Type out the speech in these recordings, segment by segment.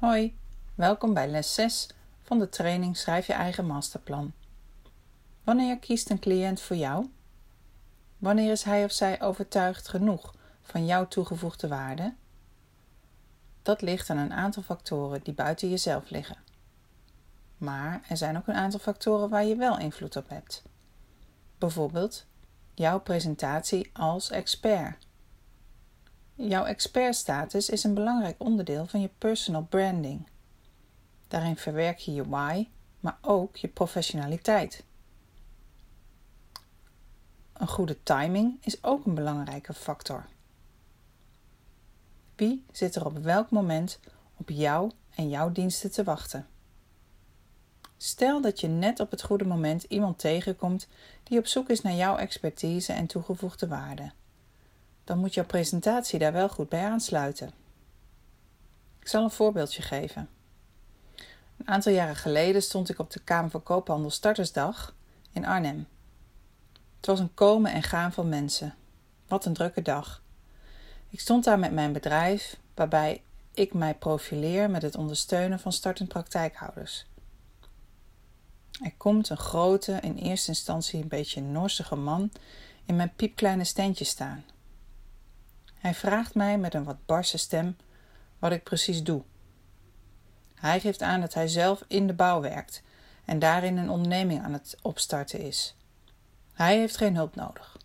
Hoi, welkom bij les 6 van de training Schrijf je eigen masterplan. Wanneer kiest een cliënt voor jou? Wanneer is hij of zij overtuigd genoeg van jouw toegevoegde waarde? Dat ligt aan een aantal factoren die buiten jezelf liggen. Maar er zijn ook een aantal factoren waar je wel invloed op hebt. Bijvoorbeeld jouw presentatie als expert Jouw expertstatus is een belangrijk onderdeel van je personal branding. Daarin verwerk je je why, maar ook je professionaliteit. Een goede timing is ook een belangrijke factor. Wie zit er op welk moment op jou en jouw diensten te wachten? Stel dat je net op het goede moment iemand tegenkomt die op zoek is naar jouw expertise en toegevoegde waarde dan moet jouw presentatie daar wel goed bij aansluiten. Ik zal een voorbeeldje geven. Een aantal jaren geleden stond ik op de Kamer van Koophandel Startersdag in Arnhem. Het was een komen en gaan van mensen. Wat een drukke dag. Ik stond daar met mijn bedrijf, waarbij ik mij profileer met het ondersteunen van startend praktijkhouders. Er komt een grote, in eerste instantie een beetje norsige man in mijn piepkleine standje staan. Hij vraagt mij met een wat barse stem wat ik precies doe. Hij geeft aan dat hij zelf in de bouw werkt en daarin een onderneming aan het opstarten is. Hij heeft geen hulp nodig.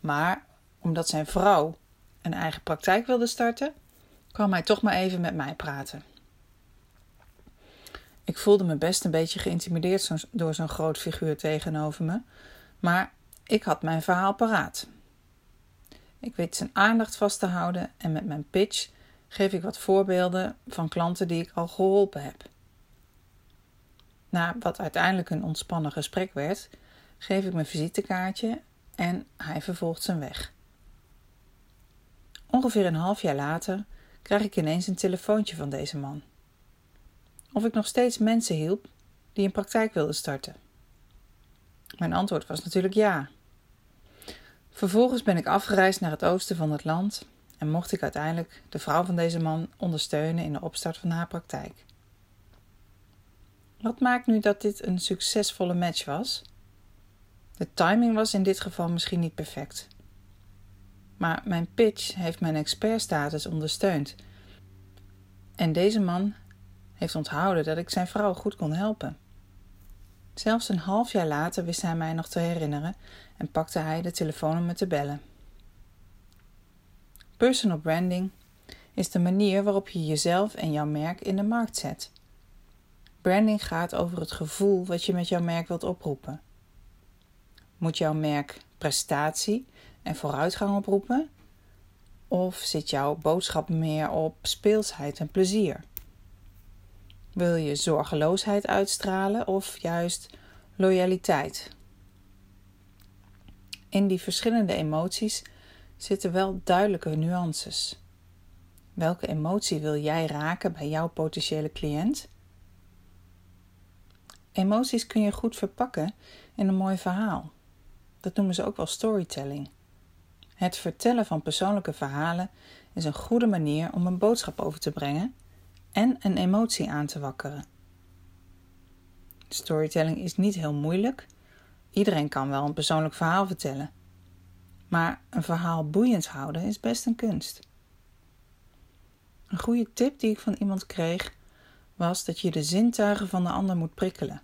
Maar omdat zijn vrouw een eigen praktijk wilde starten, kwam hij toch maar even met mij praten. Ik voelde me best een beetje geïntimideerd door zo'n groot figuur tegenover me, maar ik had mijn verhaal paraat. Ik weet zijn aandacht vast te houden en met mijn pitch geef ik wat voorbeelden van klanten die ik al geholpen heb. Na wat uiteindelijk een ontspannen gesprek werd, geef ik mijn visitekaartje en hij vervolgt zijn weg. Ongeveer een half jaar later krijg ik ineens een telefoontje van deze man. Of ik nog steeds mensen hielp die een praktijk wilden starten. Mijn antwoord was natuurlijk ja. Vervolgens ben ik afgereisd naar het oosten van het land en mocht ik uiteindelijk de vrouw van deze man ondersteunen in de opstart van haar praktijk. Wat maakt nu dat dit een succesvolle match was? De timing was in dit geval misschien niet perfect. Maar mijn pitch heeft mijn expertstatus ondersteund. En deze man heeft onthouden dat ik zijn vrouw goed kon helpen. Zelfs een half jaar later wist hij mij nog te herinneren en pakte hij de telefoon om me te bellen. Personal branding is de manier waarop je jezelf en jouw merk in de markt zet. Branding gaat over het gevoel wat je met jouw merk wilt oproepen. Moet jouw merk prestatie en vooruitgang oproepen? Of zit jouw boodschap meer op speelsheid en plezier? Wil je zorgeloosheid uitstralen of juist loyaliteit? In die verschillende emoties zitten wel duidelijke nuances. Welke emotie wil jij raken bij jouw potentiële cliënt? Emoties kun je goed verpakken in een mooi verhaal. Dat noemen ze ook wel storytelling. Het vertellen van persoonlijke verhalen is een goede manier om een boodschap over te brengen en een emotie aan te wakkeren. Storytelling is niet heel moeilijk. Iedereen kan wel een persoonlijk verhaal vertellen. Maar een verhaal boeiend houden is best een kunst. Een goede tip die ik van iemand kreeg was dat je de zintuigen van de ander moet prikkelen.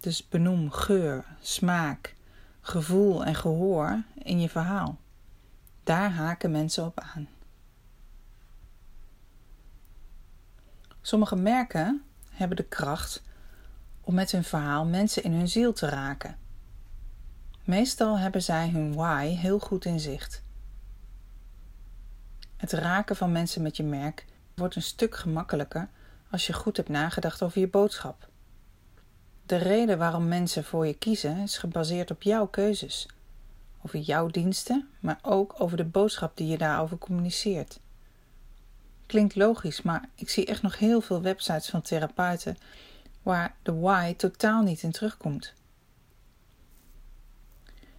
Dus benoem geur, smaak, gevoel en gehoor in je verhaal. Daar haken mensen op aan. Sommige merken hebben de kracht om met hun verhaal mensen in hun ziel te raken. Meestal hebben zij hun why heel goed in zicht. Het raken van mensen met je merk wordt een stuk gemakkelijker als je goed hebt nagedacht over je boodschap. De reden waarom mensen voor je kiezen is gebaseerd op jouw keuzes, over jouw diensten, maar ook over de boodschap die je daarover communiceert. Klinkt logisch, maar ik zie echt nog heel veel websites van therapeuten waar de why totaal niet in terugkomt.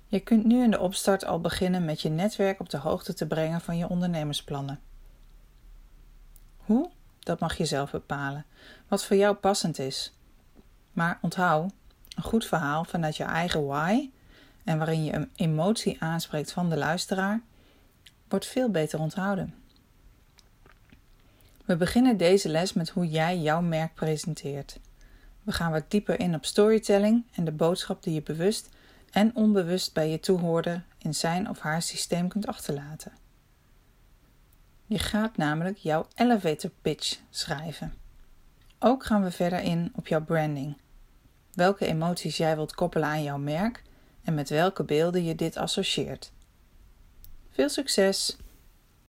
Je kunt nu in de opstart al beginnen met je netwerk op de hoogte te brengen van je ondernemersplannen. Hoe? dat mag je zelf bepalen. Wat voor jou passend is. Maar onthoud, een goed verhaal vanuit je eigen why en waarin je een emotie aanspreekt van de luisteraar, wordt veel beter onthouden. We beginnen deze les met hoe jij jouw merk presenteert. We gaan wat dieper in op storytelling en de boodschap die je bewust en onbewust bij je toehoorder in zijn of haar systeem kunt achterlaten. Je gaat namelijk jouw elevator pitch schrijven. Ook gaan we verder in op jouw branding. Welke emoties jij wilt koppelen aan jouw merk en met welke beelden je dit associeert. Veel succes!